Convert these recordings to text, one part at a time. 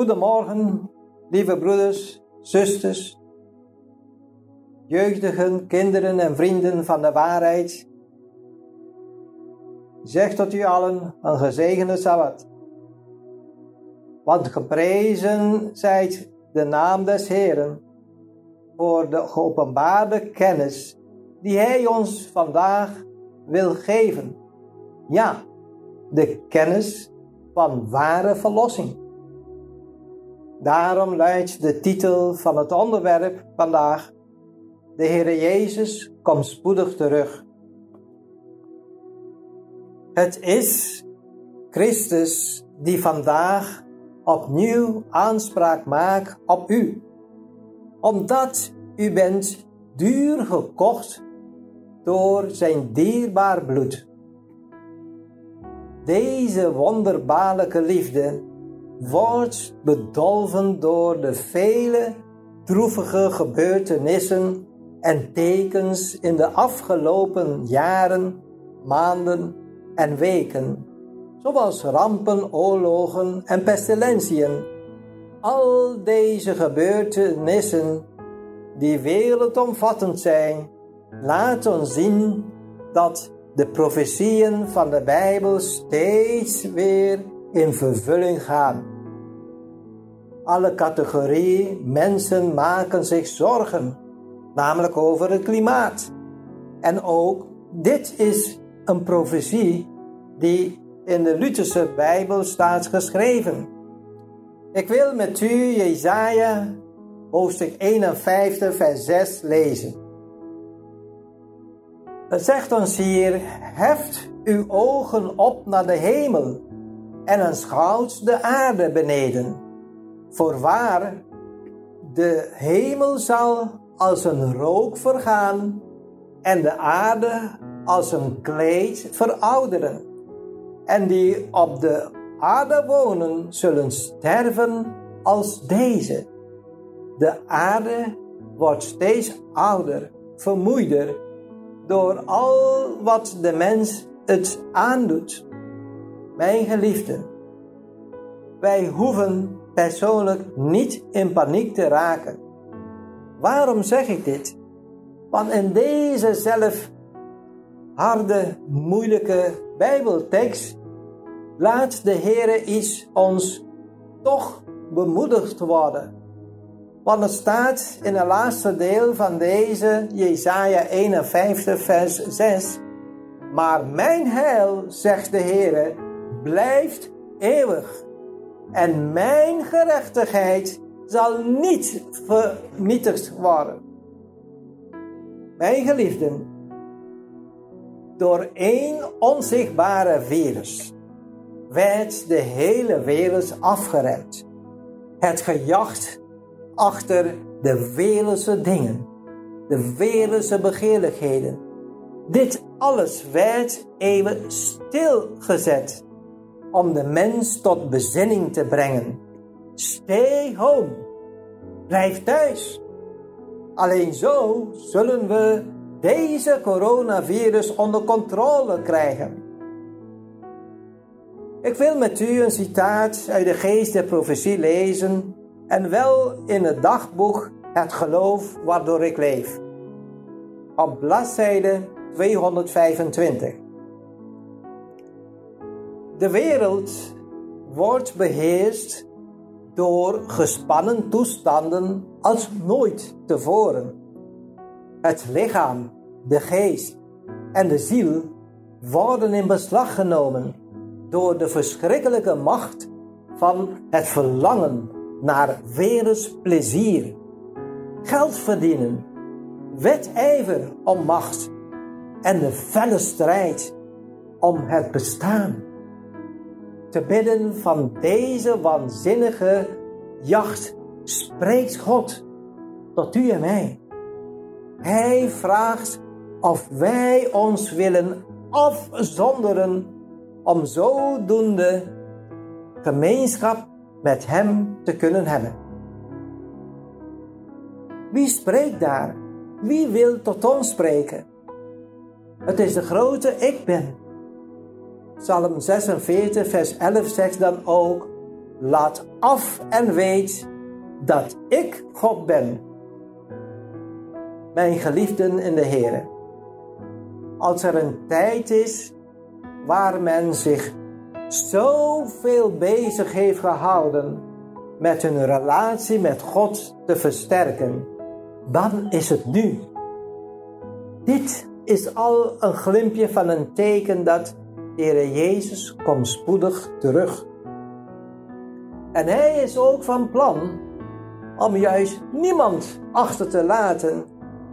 Goedemorgen, lieve broeders, zusters, jeugdigen, kinderen en vrienden van de waarheid. Zeg tot u allen een gezegende Sabbat. Want geprezen zijt de naam des Heeren voor de geopenbaarde kennis die Hij ons vandaag wil geven. Ja, de kennis van ware verlossing. Daarom luidt de titel van het onderwerp vandaag: De Heere Jezus komt spoedig terug. Het is Christus die vandaag opnieuw aanspraak maakt op u, omdat u bent duur gekocht door zijn dierbaar bloed. Deze wonderbaarlijke liefde wordt bedolven door de vele droevige gebeurtenissen en tekens in de afgelopen jaren, maanden en weken, zoals rampen, oorlogen en pestilentiën. Al deze gebeurtenissen, die wereldomvattend zijn, laten zien dat de profetieën van de Bijbel steeds weer in vervulling gaan. Alle categorieën mensen maken zich zorgen, namelijk over het klimaat. En ook dit is een profetie die in de Lutherse Bijbel staat geschreven. Ik wil met u Jesaja hoofdstuk 51 vers 6 lezen. Het zegt ons hier, heft uw ogen op naar de hemel en aanschouwt de aarde beneden. Voorwaar, de hemel zal als een rook vergaan en de aarde als een kleed verouderen. En die op de aarde wonen zullen sterven als deze. De aarde wordt steeds ouder, vermoeider door al wat de mens het aandoet. Mijn geliefden, wij hoeven persoonlijk niet in paniek te raken. Waarom zeg ik dit? Want in deze zelf harde, moeilijke Bijbeltekst laat de Heer iets ons toch bemoedigd worden. Want het staat in het laatste deel van deze Jesaja 51 vers 6. Maar mijn heil, zegt de Heer, blijft eeuwig. En mijn gerechtigheid zal niet vernietigd worden. Mijn geliefden, door één onzichtbare virus werd de hele wereld afgeremd. Het gejacht achter de wereldse dingen, de wereldse begeerlijkheden. Dit alles werd even stilgezet om de mens tot bezinning te brengen. Stay home. Blijf thuis. Alleen zo zullen we deze coronavirus onder controle krijgen. Ik wil met u een citaat uit de geest der profetie lezen en wel in het dagboek Het geloof waardoor ik leef. Op bladzijde 225. De wereld wordt beheerst door gespannen toestanden als nooit tevoren. Het lichaam, de geest en de ziel worden in beslag genomen door de verschrikkelijke macht van het verlangen naar plezier, geld verdienen, wedijver om macht en de felle strijd om het bestaan. Te midden van deze waanzinnige jacht spreekt God tot u en mij. Hij vraagt of wij ons willen afzonderen om zodoende gemeenschap met Hem te kunnen hebben. Wie spreekt daar? Wie wil tot ons spreken? Het is de grote Ik Ben. Psalm 46, vers 11 zegt dan ook: laat af en weet dat ik God ben. Mijn geliefden in de Heer. Als er een tijd is waar men zich zoveel bezig heeft gehouden met hun relatie met God te versterken, dan is het nu. Dit is al een glimpje van een teken dat de Heer Jezus komt spoedig terug. En hij is ook van plan om juist niemand achter te laten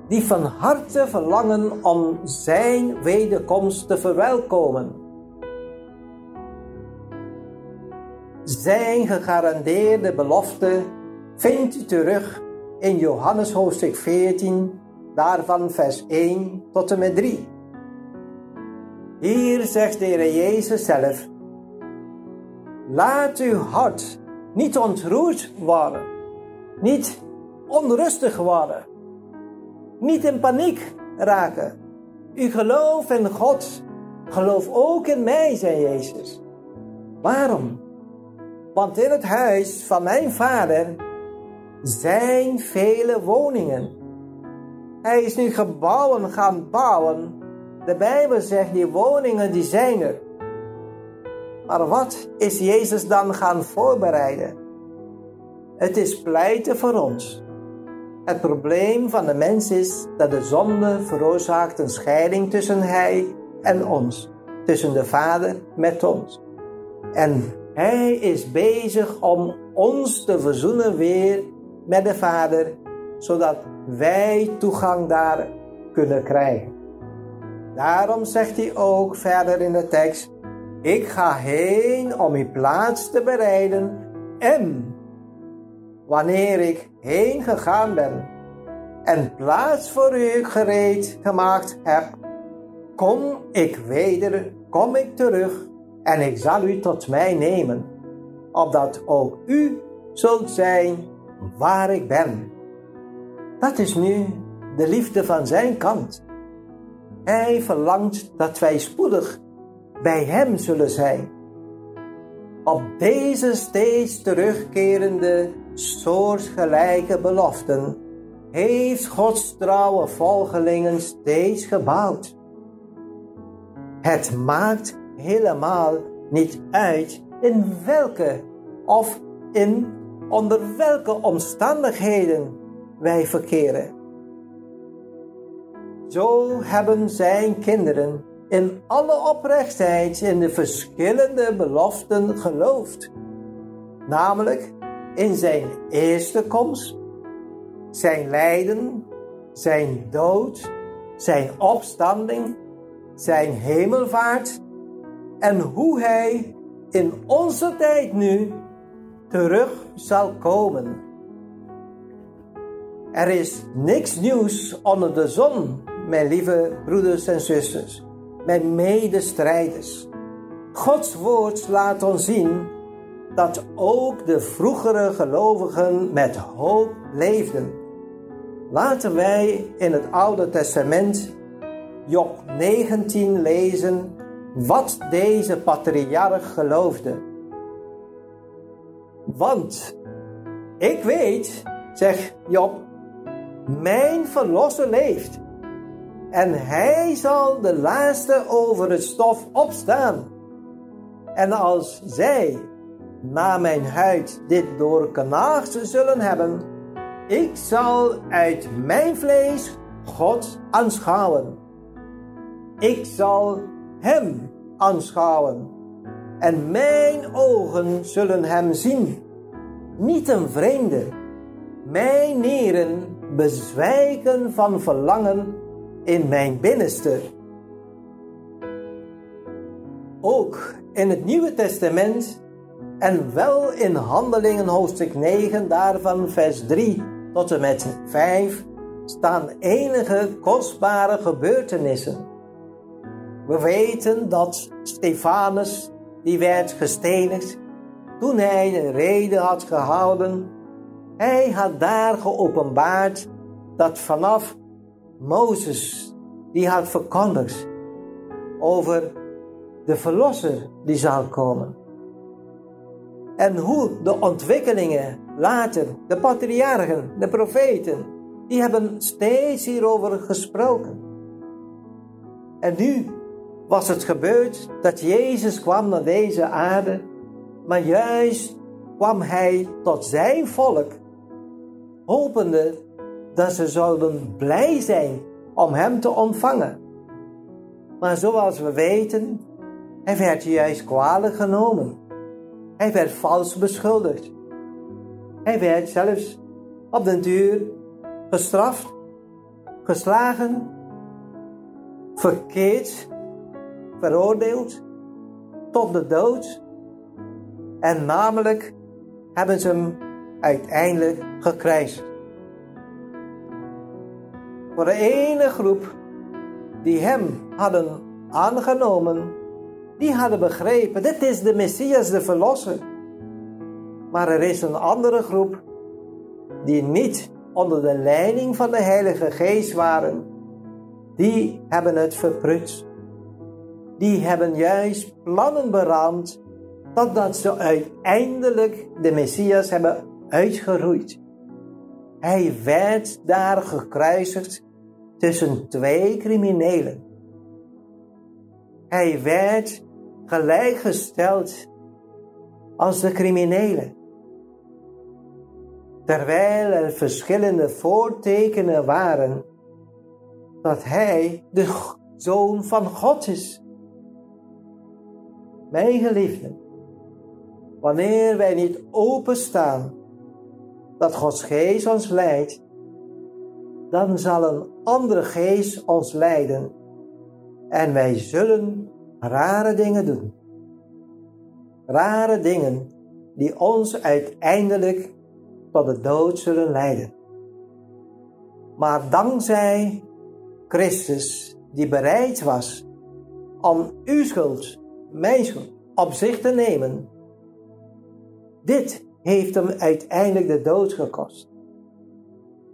die van harte verlangen om zijn wederkomst te verwelkomen. Zijn gegarandeerde belofte vindt u terug in Johannes hoofdstuk 14, daarvan vers 1 tot en met 3. Hier zegt de Heer Jezus zelf: Laat uw hart niet ontroerd worden, niet onrustig worden, niet in paniek raken. U gelooft in God, geloof ook in mij, zei Jezus. Waarom? Want in het huis van mijn vader zijn vele woningen. Hij is nu gebouwen gaan bouwen. De Bijbel zegt die woningen die zijn er. Maar wat is Jezus dan gaan voorbereiden? Het is pleiten voor ons. Het probleem van de mens is dat de zonde veroorzaakt een scheiding tussen hij en ons, tussen de Vader met ons. En hij is bezig om ons te verzoenen weer met de Vader, zodat wij toegang daar kunnen krijgen. Daarom zegt hij ook verder in de tekst: Ik ga heen om uw plaats te bereiden en wanneer ik heen gegaan ben en plaats voor u gereed gemaakt heb, kom ik weder, kom ik terug en ik zal u tot mij nemen, opdat ook u zult zijn waar ik ben. Dat is nu de liefde van zijn kant. Hij verlangt dat wij spoedig bij hem zullen zijn. Op deze steeds terugkerende soortgelijke beloften heeft Gods trouwe volgelingen steeds gebouwd. Het maakt helemaal niet uit in welke of in onder welke omstandigheden wij verkeren. Zo hebben zijn kinderen in alle oprechtheid in de verschillende beloften geloofd, namelijk in zijn eerste komst, zijn lijden, zijn dood, zijn opstanding, zijn hemelvaart en hoe hij in onze tijd nu terug zal komen. Er is niks nieuws onder de zon, mijn lieve broeders en zusters, mijn medestrijders. Gods woord laat ons zien dat ook de vroegere gelovigen met hoop leefden. Laten wij in het Oude Testament Job 19 lezen wat deze patriarch geloofde. Want ik weet, zegt Job, mijn verlosser leeft. En hij zal de laatste over het stof opstaan. En als zij na mijn huid dit doorkanaagd zullen hebben, ik zal uit mijn vlees God aanschouwen. Ik zal hem aanschouwen. En mijn ogen zullen hem zien. Niet een vreemde. Mijn nieren bezwijken van verlangen in mijn binnenste. Ook in het Nieuwe Testament en wel in Handelingen hoofdstuk 9, daarvan vers 3 tot en met 5, staan enige kostbare gebeurtenissen. We weten dat Stefanus, die werd gestenigd, toen hij de reden had gehouden, hij had daar geopenbaard dat vanaf Mozes, die had verkondigd over de verlosser die zal komen. En hoe de ontwikkelingen later, de patriarchen, de profeten, die hebben steeds hierover gesproken. En nu was het gebeurd dat Jezus kwam naar deze aarde, maar juist kwam hij tot zijn volk, hopende dat ze zouden blij zijn om hem te ontvangen. Maar zoals we weten, hij werd juist kwalijk genomen. Hij werd vals beschuldigd. Hij werd zelfs op den duur gestraft, geslagen, verkeerd, veroordeeld tot de dood. En namelijk hebben ze hem uiteindelijk gekruist. Voor de ene groep die hem hadden aangenomen, die hadden begrepen, dit is de Messias, de Verlosser. Maar er is een andere groep die niet onder de leiding van de Heilige Geest waren. Die hebben het verprutst. Die hebben juist plannen beraamd totdat ze uiteindelijk de Messias hebben uitgeroeid. Hij werd daar gekruisigd tussen twee criminelen. Hij werd gelijkgesteld als de criminelen. Terwijl er verschillende voortekenen waren dat hij de zoon van God is. Mijn geliefden, wanneer wij niet openstaan dat Gods geest ons leidt, dan zal een andere geest ons leiden en wij zullen rare dingen doen. Rare dingen die ons uiteindelijk tot de dood zullen leiden. Maar dankzij Christus, die bereid was om uw schuld, mijn schuld, op zich te nemen, dit heeft hem uiteindelijk de dood gekost.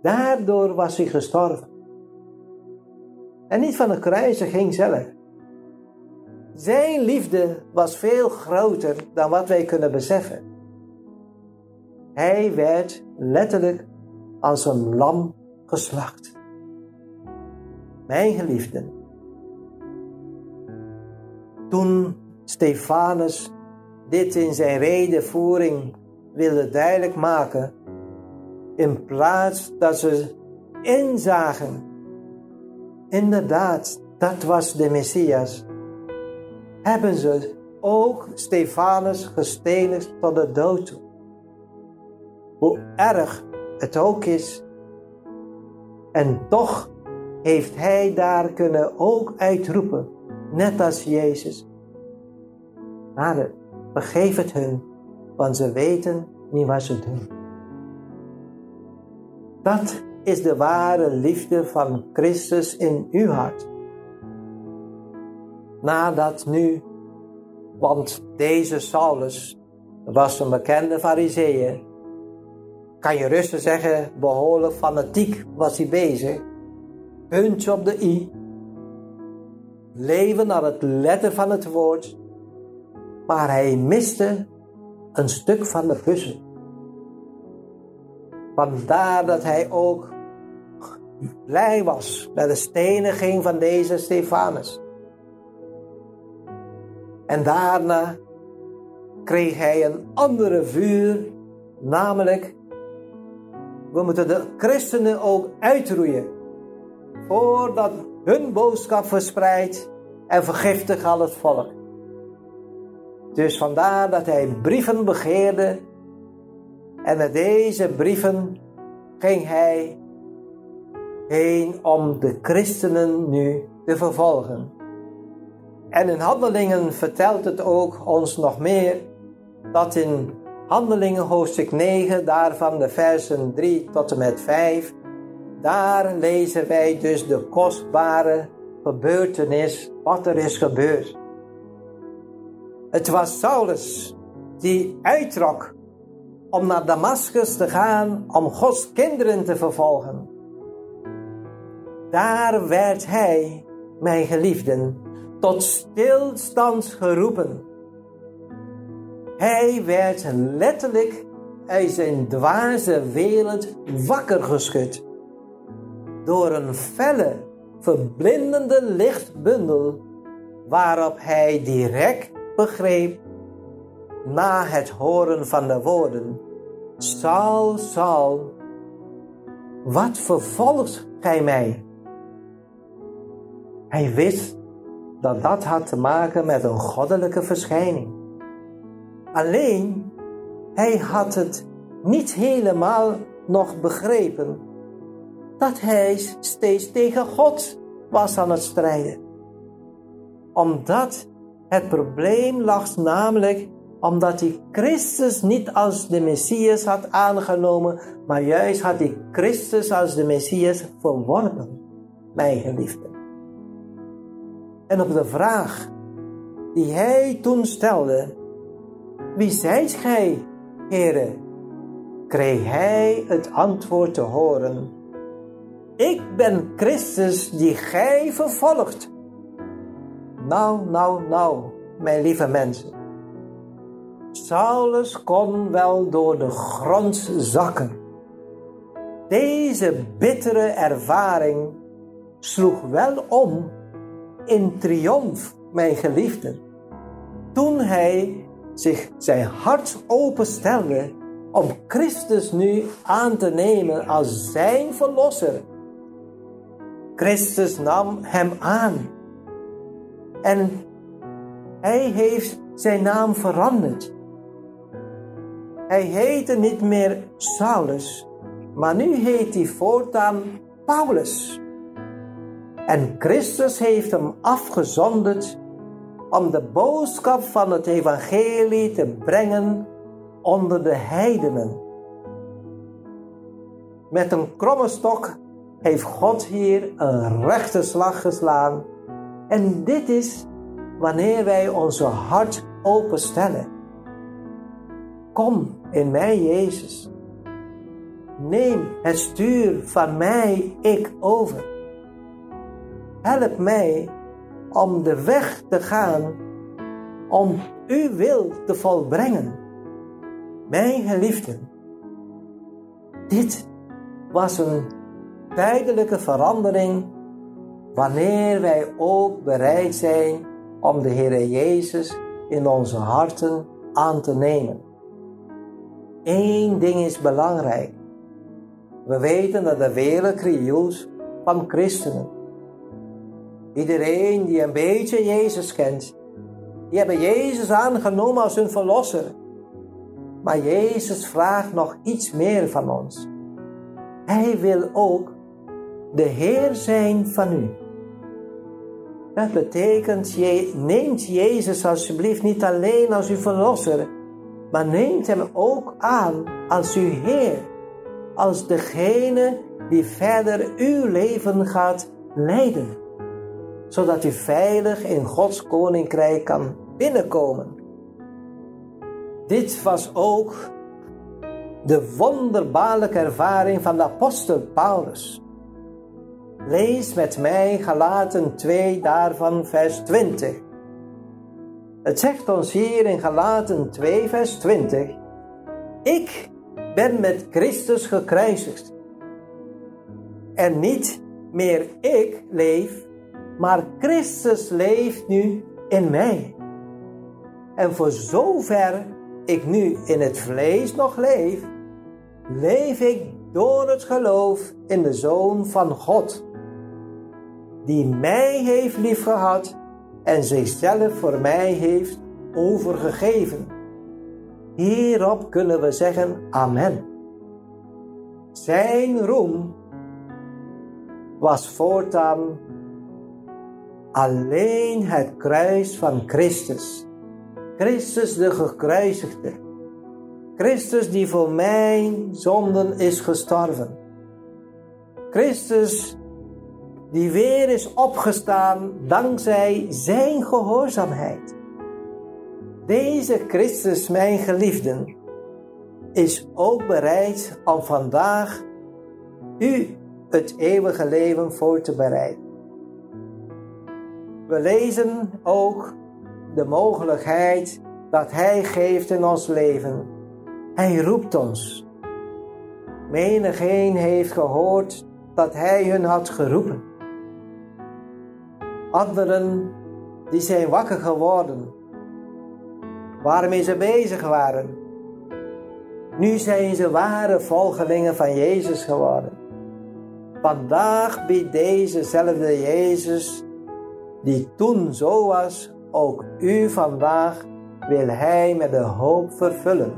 Daardoor was hij gestorven. En niet van de kruisiging zelf. Zijn liefde was veel groter dan wat wij kunnen beseffen. Hij werd letterlijk als een lam geslacht. Mijn geliefden. Toen Stefanus dit in zijn redenvoering wilde duidelijk maken, in plaats dat ze inzagen, inderdaad, dat was de Messias, hebben ze ook Stefanus gestenigd tot de dood toe. Hoe erg het ook is. En toch heeft hij daar kunnen ook uitroepen, net als Jezus. Vader, vergeef het hun, want ze weten niet wat ze doen. Dat is de ware liefde van Christus in uw hart. Nadat nu, want deze Saulus was een bekende fariseer, kan je rustig zeggen, behoorlijk fanatiek was hij bezig. Puntje op de i. Leven naar het letter van het woord. Maar hij miste een stuk van de puzzel. Vandaar dat hij ook blij was bij de steniging van deze Stefanus. En daarna kreeg hij een andere vuur, namelijk we moeten de christenen ook uitroeien, voordat hun boodschap verspreidt en vergiftigt al het volk. Dus vandaar dat hij brieven begeerde en met deze brieven ging hij heen om de christenen nu te vervolgen. En in Handelingen vertelt het ook ons nog meer dat in Handelingen hoofdstuk 9, daarvan de versen 3 tot en met 5, daar lezen wij dus de kostbare gebeurtenis wat er is gebeurd. Het was Saulus die uittrok om naar Damascus te gaan om Gods kinderen te vervolgen. Daar werd hij, mijn geliefden, tot stilstand geroepen. Hij werd letterlijk uit zijn dwaze wereld wakker geschud. Door een felle, verblindende lichtbundel waarop hij direct begreep na het horen van de woorden: Saul, Saul, wat vervolgt gij mij? Hij wist dat dat had te maken met een goddelijke verschijning. Alleen, hij had het niet helemaal nog begrepen dat hij steeds tegen God was aan het strijden. Omdat het probleem lag namelijk omdat hij Christus niet als de Messias had aangenomen, maar juist had hij Christus als de Messias verworpen, mijn geliefde. En op de vraag die hij toen stelde, wie zijt gij, Heere? kreeg hij het antwoord te horen, ik ben Christus die gij vervolgt. Nou, nou, nou, mijn lieve mensen. Saulus kon wel door de grond zakken. Deze bittere ervaring sloeg wel om in triomf, mijn geliefden, toen hij zich zijn hart openstelde om Christus nu aan te nemen als zijn verlosser. Christus nam hem aan en hij heeft zijn naam veranderd. Hij heette niet meer Saulus, maar nu heet hij voortaan Paulus. En Christus heeft hem afgezonderd om de boodschap van het evangelie te brengen onder de heidenen. Met een kromme stok heeft God hier een rechte slag geslaan. En dit is wanneer wij onze hart openstellen. Kom in mij, Jezus. Neem het stuur van mij, ik over. Help mij om de weg te gaan om uw wil te volbrengen. Mijn geliefden, dit was een tijdelijke verandering wanneer wij ook bereid zijn om de Heer Jezus in onze harten aan te nemen. Eén ding is belangrijk. We weten dat de wereld krioelt van christenen. Iedereen die een beetje Jezus kent, die hebben Jezus aangenomen als hun verlosser. Maar Jezus vraagt nog iets meer van ons. Hij wil ook de Heer zijn van u. Dat betekent, neemt Jezus alsjeblieft niet alleen als uw verlosser, maar neemt hem ook aan als uw Heer, als degene die verder uw leven gaat leiden, zodat u veilig in Gods koninkrijk kan binnenkomen. Dit was ook de wonderbaarlijke ervaring van de apostel Paulus. Lees met mij Galaten 2 daarvan vers 20. Het zegt ons hier in Galaten 2 vers 20. Ik ben met Christus gekruisigd. En niet meer ik leef, maar Christus leeft nu in mij. En voor zover ik nu in het vlees nog leef, leef ik door het geloof in de Zoon van God, die mij heeft liefgehad en zichzelf voor mij heeft overgegeven. Hierop kunnen we zeggen Amen. Zijn roem was voortaan alleen het kruis van Christus. Christus de gekruisigde. Christus die voor mijn zonden is gestorven. Christus die weer is opgestaan dankzij zijn gehoorzaamheid. Deze Christus, mijn geliefden, is ook bereid om vandaag u het eeuwige leven voor te bereiden. We lezen ook de mogelijkheid dat Hij geeft in ons leven. Hij roept ons. Menigeen heeft gehoord dat Hij hun had geroepen. Anderen die zijn wakker geworden, waarmee ze bezig waren. Nu zijn ze ware volgelingen van Jezus geworden. Vandaag biedt dezezelfde Jezus, die toen zo was, ook u vandaag wil Hij met de hoop vervullen.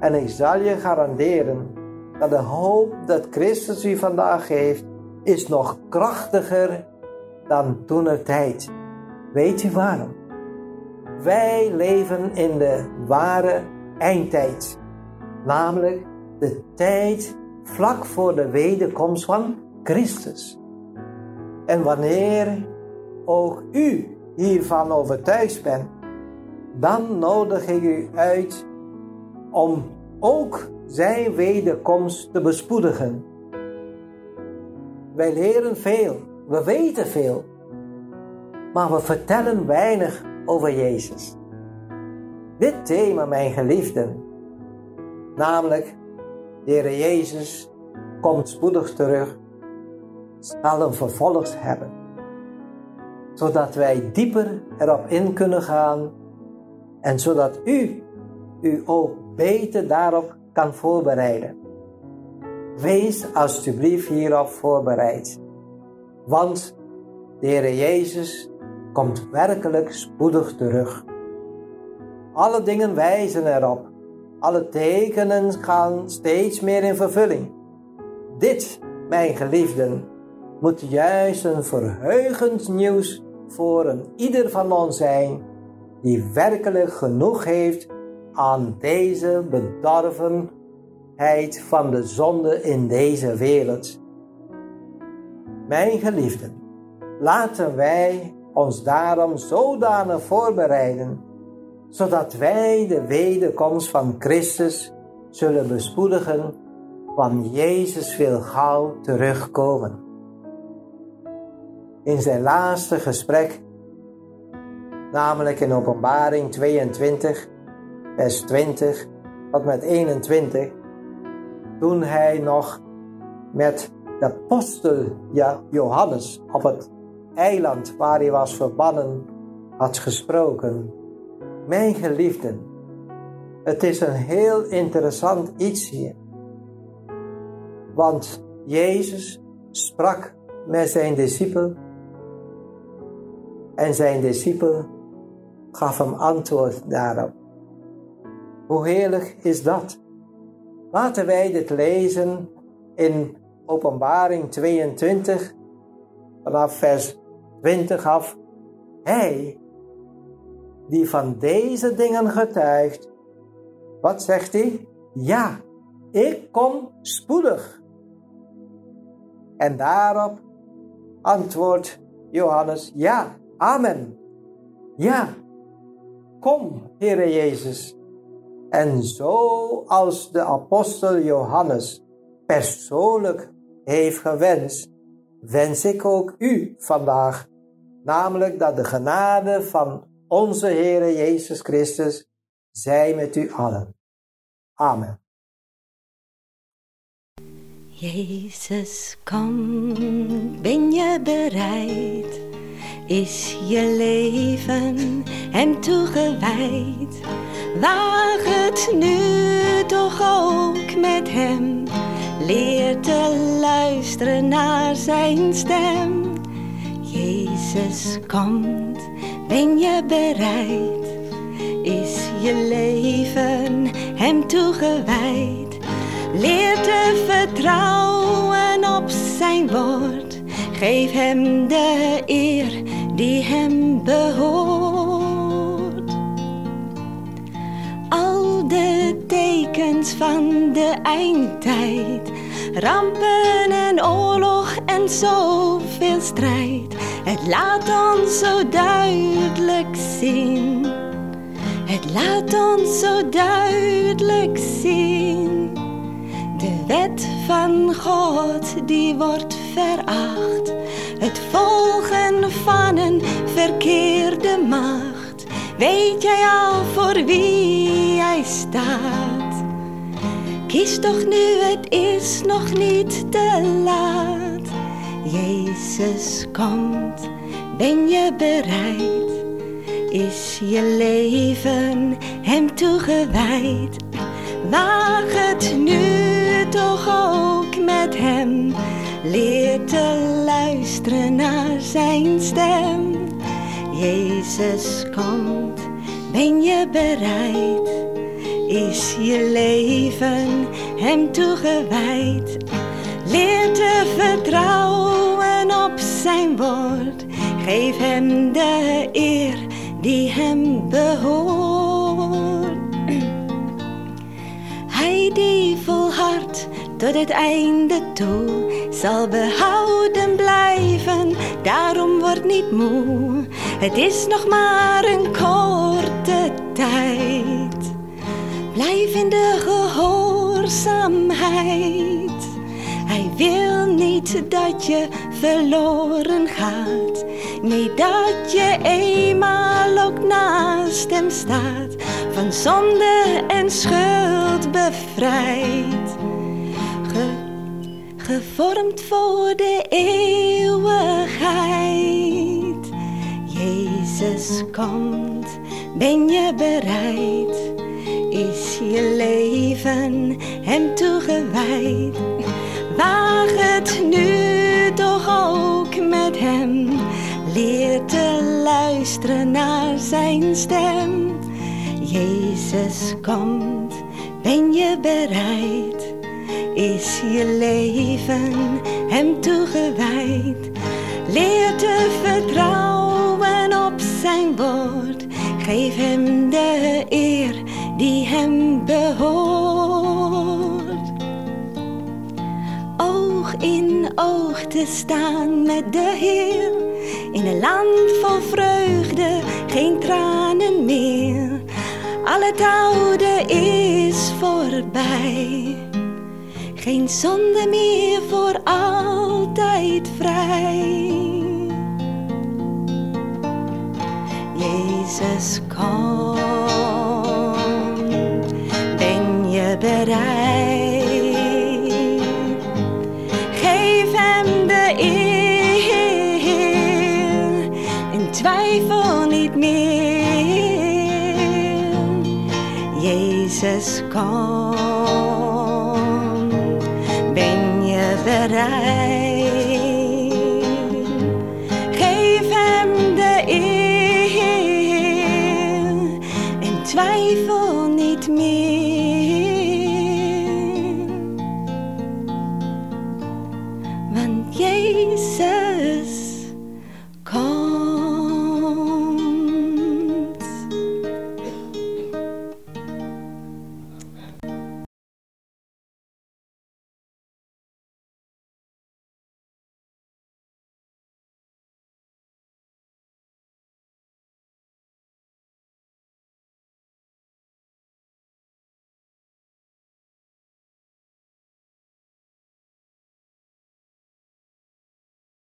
En ik zal je garanderen dat de hoop dat Christus u vandaag geeft, is nog krachtiger dan toen er tijd. Weet u waarom? Wij leven in de ware eindtijd, namelijk de tijd vlak voor de wederkomst van Christus. En wanneer ook u hiervan overtuigd bent, dan nodig ik u uit om ook zijn wederkomst te bespoedigen. Wij leren veel, we weten veel, maar we vertellen weinig over Jezus. Dit thema, mijn geliefden, namelijk de Jezus komt spoedig terug, zal een vervolg hebben, zodat wij dieper erop in kunnen gaan en zodat u u ook beter daarop kan voorbereiden. Wees alstublieft hierop voorbereid, want de Jezus komt werkelijk spoedig terug. Alle dingen wijzen erop. Alle tekenen gaan steeds meer in vervulling. Dit, mijn geliefden, moet juist een verheugend nieuws voor een ieder van ons zijn die werkelijk genoeg heeft aan deze bedorvenheid van de zonde in deze wereld. Mijn geliefden, laten wij ons daarom zodanig voorbereiden, zodat wij de wederkomst van Christus zullen bespoedigen, want Jezus wil gauw terugkomen. In zijn laatste gesprek, namelijk in Openbaring 22, vers 20 tot met 21, toen hij nog met de apostel Johannes op het eiland waar hij was verbannen had gesproken. Mijn geliefden, het is een heel interessant iets hier. Want Jezus sprak met zijn discipel en zijn discipel gaf hem antwoord daarop. Hoe heerlijk is dat? Laten wij dit lezen in Openbaring 22 vanaf vers 20 af. Hij die van deze dingen getuigt, wat zegt hij? Ja, ik kom spoedig. En daarop antwoordt Johannes, ja, amen. Ja, kom, Heere Jezus. En zoals de apostel Johannes persoonlijk heeft gewenst, wens ik ook u vandaag, namelijk dat de genade van onze Heere Jezus Christus zij met u allen. Amen. Jezus, kom, ben je bereid? Is je leven hem toegewijd? Waag het nu toch ook met hem. Leer te luisteren naar zijn stem. Jezus komt, ben je bereid? Is je leven hem toegewijd? Leer te vertrouwen op zijn woord. Geef hem de eer die hem behoort. De tekens van de eindtijd, rampen en oorlog en zoveel strijd. Het laat ons zo duidelijk zien. Het laat ons zo duidelijk zien. De wet van God die wordt veracht. Het volgen van een verkeerde macht Weet jij al voor wie hij staat? Kies toch nu, het is nog niet te laat. Jezus komt, ben je bereid? Is je leven hem toegewijd? Waag het nu toch ook met hem. Leer te luisteren naar zijn stem. Jezus komt, ben je bereid? Is je leven hem toegewijd? Leer te vertrouwen op zijn woord. Geef hem de eer die hem behoort. Hij die volhardt tot het einde toe zal behouden blijven. Daarom word niet moe. Het is nog maar een Blijf in de gehoorzaamheid. Hij wil niet dat je verloren gaat. Nee, dat je eenmaal ook naast hem staat. Van zonde en schuld bevrijd. Ge gevormd voor de eeuwigheid. Jezus komt, ben je bereid? Is je leven hem toegewijd? Waag het nu toch ook met hem. Leer te luisteren naar zijn stem. Jezus komt, ben je bereid? Is je leven Geef hem de eer die hem behoort. Oog in oog te staan met de Heer. In een land vol vreugde, geen tranen meer. Al het oude is voorbij. Geen zonde meer voor altijd vrij. Jezus komt, ben je bereid? Geef hem de eer en twijfel niet meer. Jezus komt, ben je bereid?